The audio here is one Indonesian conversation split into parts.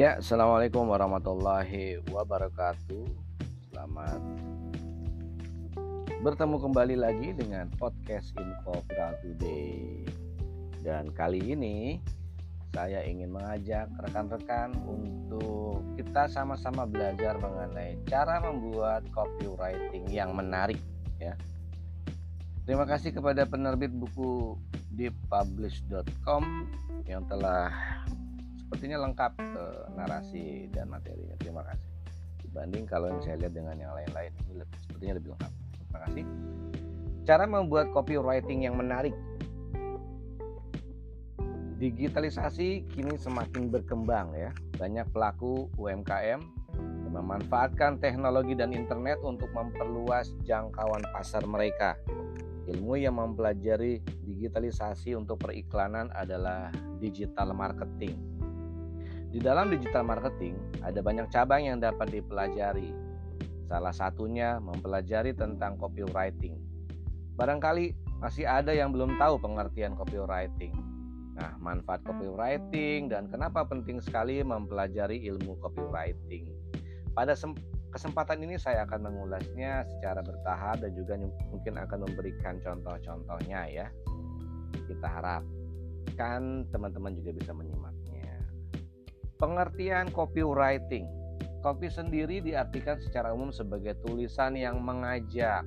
Ya, assalamualaikum warahmatullahi wabarakatuh. Selamat bertemu kembali lagi dengan podcast Info Viral Today. Dan kali ini saya ingin mengajak rekan-rekan untuk kita sama-sama belajar mengenai cara membuat copywriting yang menarik ya. Terima kasih kepada penerbit buku deeppublish.com yang telah sepertinya lengkap uh, narasi dan materinya. Terima kasih. Dibanding kalau yang saya lihat dengan yang lain-lain ini lebih, sepertinya lebih lengkap. Terima kasih. Cara membuat copywriting yang menarik. Digitalisasi kini semakin berkembang ya. Banyak pelaku UMKM memanfaatkan teknologi dan internet untuk memperluas jangkauan pasar mereka. Ilmu yang mempelajari digitalisasi untuk periklanan adalah digital marketing di dalam digital marketing, ada banyak cabang yang dapat dipelajari. Salah satunya mempelajari tentang copywriting. Barangkali masih ada yang belum tahu pengertian copywriting. Nah, manfaat copywriting dan kenapa penting sekali mempelajari ilmu copywriting. Pada kesempatan ini saya akan mengulasnya secara bertahap dan juga mungkin akan memberikan contoh-contohnya ya. Kita harapkan teman-teman juga bisa menyimak. Pengertian copywriting. Copy sendiri diartikan secara umum sebagai tulisan yang mengajak,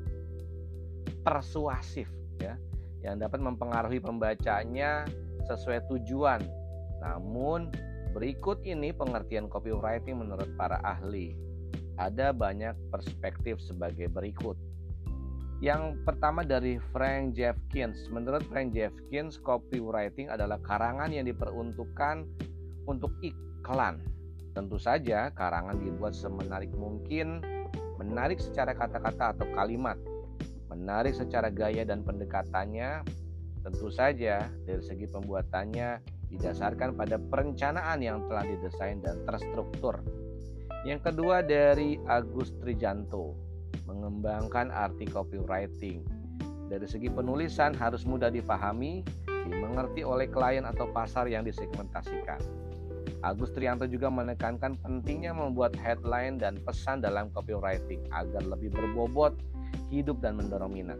persuasif ya, yang dapat mempengaruhi pembacanya sesuai tujuan. Namun berikut ini pengertian copywriting menurut para ahli. Ada banyak perspektif sebagai berikut. Yang pertama dari Frank Jeffkins. Menurut Frank Jeffkins, copywriting adalah karangan yang diperuntukkan untuk iklan iklan. Tentu saja karangan dibuat semenarik mungkin, menarik secara kata-kata atau kalimat, menarik secara gaya dan pendekatannya. Tentu saja dari segi pembuatannya didasarkan pada perencanaan yang telah didesain dan terstruktur. Yang kedua dari Agus Trijanto, mengembangkan arti copywriting. Dari segi penulisan harus mudah dipahami, dimengerti oleh klien atau pasar yang disegmentasikan. Agus Trianto juga menekankan pentingnya membuat headline dan pesan dalam copywriting agar lebih berbobot, hidup dan mendorong minat.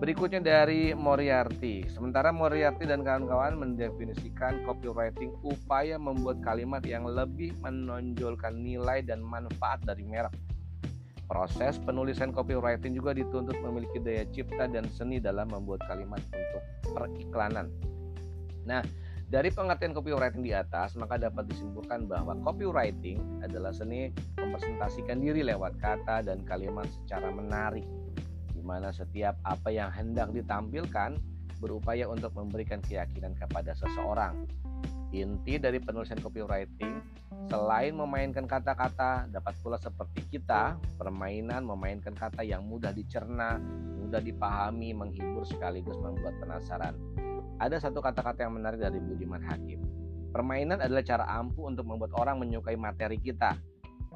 Berikutnya dari Moriarty. Sementara Moriarty dan kawan-kawan mendefinisikan copywriting upaya membuat kalimat yang lebih menonjolkan nilai dan manfaat dari merek. Proses penulisan copywriting juga dituntut memiliki daya cipta dan seni dalam membuat kalimat untuk periklanan. Nah, dari pengertian copywriting di atas, maka dapat disimpulkan bahwa copywriting adalah seni mempresentasikan diri lewat kata dan kalimat secara menarik, di mana setiap apa yang hendak ditampilkan berupaya untuk memberikan keyakinan kepada seseorang. Inti dari penulisan copywriting, selain memainkan kata-kata, dapat pula seperti kita, permainan memainkan kata yang mudah dicerna, mudah dipahami, menghibur sekaligus membuat penasaran. Ada satu kata-kata yang menarik dari Budiman Hakim. Permainan adalah cara ampuh untuk membuat orang menyukai materi kita.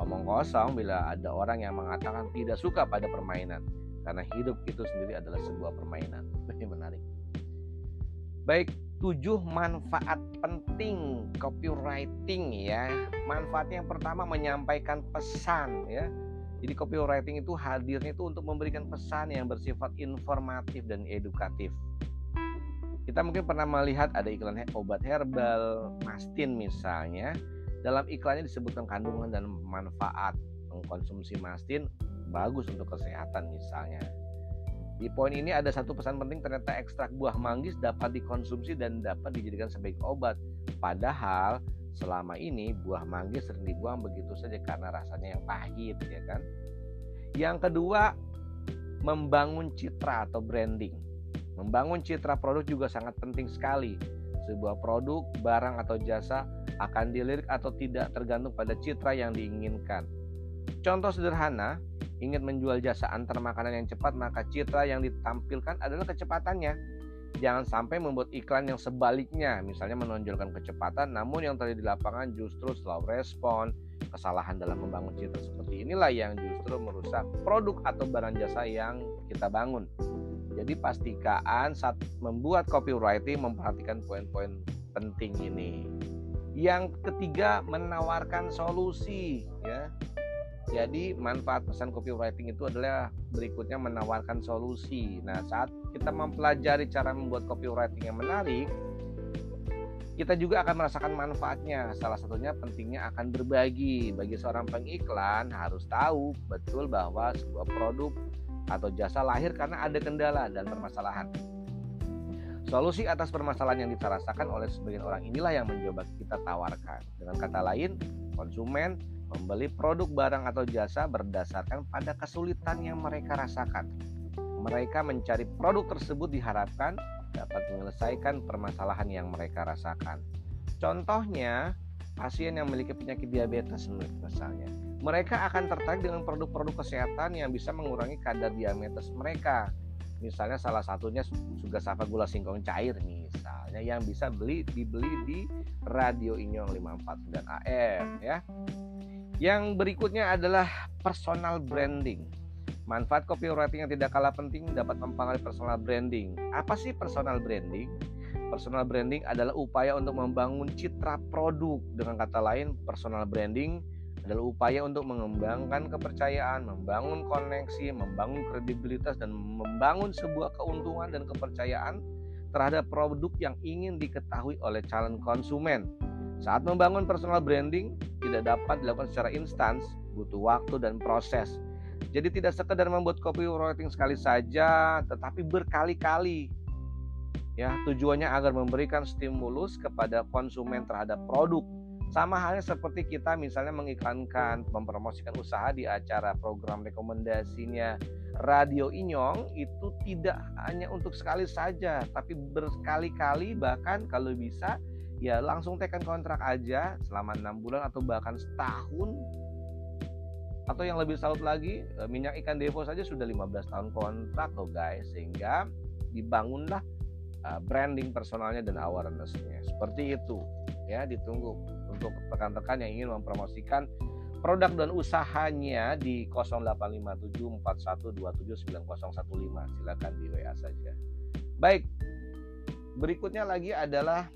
Omong kosong bila ada orang yang mengatakan tidak suka pada permainan. Karena hidup itu sendiri adalah sebuah permainan. Ini menarik. Baik, tujuh manfaat penting copywriting ya. Manfaatnya yang pertama menyampaikan pesan ya. Jadi copywriting itu hadirnya itu untuk memberikan pesan yang bersifat informatif dan edukatif. Kita mungkin pernah melihat ada iklan obat herbal, mastin misalnya. Dalam iklannya disebutkan kandungan dan manfaat mengkonsumsi mastin bagus untuk kesehatan misalnya. Di poin ini ada satu pesan penting ternyata ekstrak buah manggis dapat dikonsumsi dan dapat dijadikan sebagai obat. Padahal selama ini buah manggis sering dibuang begitu saja karena rasanya yang pahit ya kan. Yang kedua, membangun citra atau branding. Membangun citra produk juga sangat penting sekali. Sebuah produk, barang atau jasa akan dilirik atau tidak tergantung pada citra yang diinginkan. Contoh sederhana, ingin menjual jasa antar makanan yang cepat, maka citra yang ditampilkan adalah kecepatannya. Jangan sampai membuat iklan yang sebaliknya, misalnya menonjolkan kecepatan, namun yang terjadi di lapangan justru slow respon, kesalahan dalam membangun citra seperti inilah yang justru merusak produk atau barang jasa yang kita bangun. Jadi pastikan saat membuat copywriting memperhatikan poin-poin penting ini. Yang ketiga, menawarkan solusi ya. Jadi manfaat pesan copywriting itu adalah berikutnya menawarkan solusi. Nah, saat kita mempelajari cara membuat copywriting yang menarik, kita juga akan merasakan manfaatnya. Salah satunya pentingnya akan berbagi. Bagi seorang pengiklan harus tahu betul bahwa sebuah produk atau jasa lahir karena ada kendala dan permasalahan. Solusi atas permasalahan yang dirasakan oleh sebagian orang inilah yang mencoba kita tawarkan. Dengan kata lain, konsumen membeli produk barang atau jasa berdasarkan pada kesulitan yang mereka rasakan. Mereka mencari produk tersebut diharapkan dapat menyelesaikan permasalahan yang mereka rasakan. Contohnya, pasien yang memiliki penyakit diabetes misalnya. Mereka akan tertarik dengan produk-produk kesehatan yang bisa mengurangi kadar diabetes mereka. Misalnya salah satunya juga sapa gula singkong cair misalnya yang bisa beli dibeli di Radio Inyong 549 AM ya. Yang berikutnya adalah personal branding Manfaat copywriting yang tidak kalah penting dapat mempengaruhi personal branding. Apa sih personal branding? Personal branding adalah upaya untuk membangun citra produk. Dengan kata lain, personal branding adalah upaya untuk mengembangkan kepercayaan, membangun koneksi, membangun kredibilitas, dan membangun sebuah keuntungan dan kepercayaan terhadap produk yang ingin diketahui oleh calon konsumen. Saat membangun personal branding tidak dapat dilakukan secara instan, butuh waktu dan proses. Jadi tidak sekedar membuat copywriting sekali saja, tetapi berkali-kali. Ya, tujuannya agar memberikan stimulus kepada konsumen terhadap produk. Sama halnya seperti kita misalnya mengiklankan, mempromosikan usaha di acara program rekomendasinya Radio Inyong itu tidak hanya untuk sekali saja, tapi berkali-kali bahkan kalau bisa ya langsung tekan kontrak aja selama enam bulan atau bahkan setahun. Atau yang lebih salut lagi eh, minyak ikan devo saja sudah 15 tahun kontrak loh guys sehingga dibangunlah eh, branding personalnya dan awarenessnya. Seperti itu ya ditunggu untuk rekan-rekan yang ingin mempromosikan produk dan usahanya di 085741279015 silakan di WA saja. Baik berikutnya lagi adalah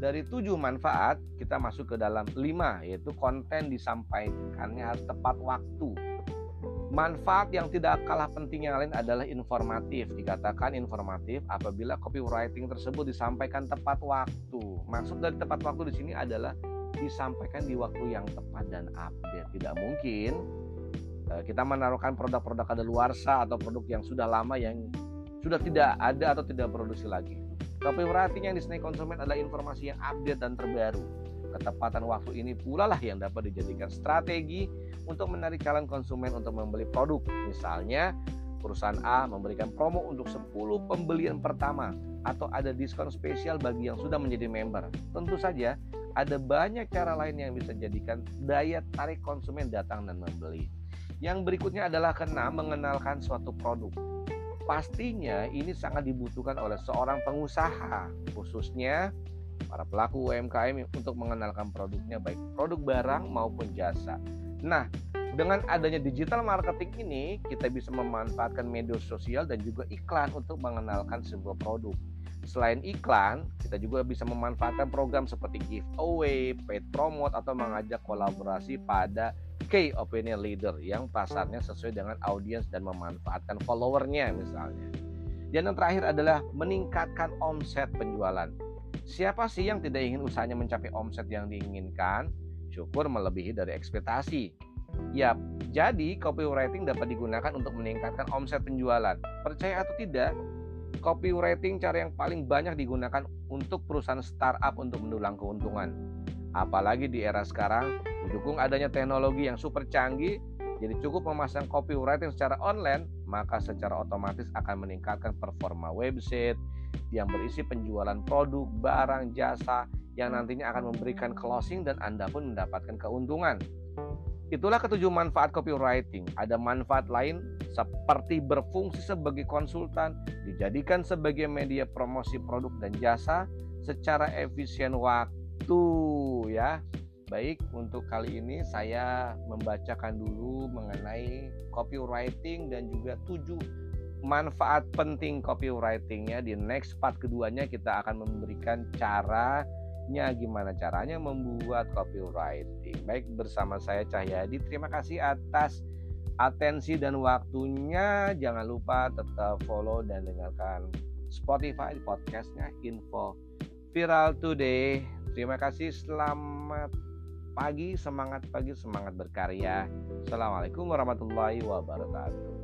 dari tujuh manfaat kita masuk ke dalam lima yaitu konten disampaikannya harus tepat waktu manfaat yang tidak kalah penting yang lain adalah informatif. Dikatakan informatif apabila copywriting tersebut disampaikan tepat waktu. Maksud dari tepat waktu di sini adalah disampaikan di waktu yang tepat dan update. Tidak mungkin eh, kita menaruhkan produk-produk kadaluarsa atau produk yang sudah lama yang sudah tidak ada atau tidak produksi lagi. Copywriting yang disenai konsumen adalah informasi yang update dan terbaru. Ketepatan waktu ini pula lah yang dapat dijadikan strategi untuk menarik calon konsumen untuk membeli produk. Misalnya, perusahaan A memberikan promo untuk 10 pembelian pertama atau ada diskon spesial bagi yang sudah menjadi member. Tentu saja, ada banyak cara lain yang bisa jadikan daya tarik konsumen datang dan membeli. Yang berikutnya adalah kena mengenalkan suatu produk pastinya ini sangat dibutuhkan oleh seorang pengusaha, khususnya para pelaku UMKM untuk mengenalkan produknya baik produk barang maupun jasa. Nah, dengan adanya digital marketing ini, kita bisa memanfaatkan media sosial dan juga iklan untuk mengenalkan sebuah produk. Selain iklan, kita juga bisa memanfaatkan program seperti giveaway, paid promote, atau mengajak kolaborasi pada key opinion leader yang pasarnya sesuai dengan audiens dan memanfaatkan followernya misalnya. Dan yang terakhir adalah meningkatkan omset penjualan. Siapa sih yang tidak ingin usahanya mencapai omset yang diinginkan? Syukur melebihi dari ekspektasi. Ya, jadi copywriting dapat digunakan untuk meningkatkan omset penjualan. Percaya atau tidak, copywriting cara yang paling banyak digunakan untuk perusahaan startup untuk mendulang keuntungan. Apalagi di era sekarang, didukung adanya teknologi yang super canggih, jadi cukup memasang copywriting secara online, maka secara otomatis akan meningkatkan performa website yang berisi penjualan produk, barang, jasa yang nantinya akan memberikan closing dan Anda pun mendapatkan keuntungan. Itulah ketujuh manfaat copywriting. Ada manfaat lain seperti berfungsi sebagai konsultan, dijadikan sebagai media promosi produk dan jasa secara efisien waktu ya. Baik, untuk kali ini saya membacakan dulu mengenai copywriting dan juga tujuh manfaat penting copywritingnya. Di next part keduanya kita akan memberikan cara selanjutnya gimana caranya membuat copywriting. Baik bersama saya Cahyadi. Terima kasih atas atensi dan waktunya. Jangan lupa tetap follow dan dengarkan Spotify podcastnya Info Viral Today. Terima kasih. Selamat pagi, semangat pagi, semangat berkarya. Assalamualaikum warahmatullahi wabarakatuh.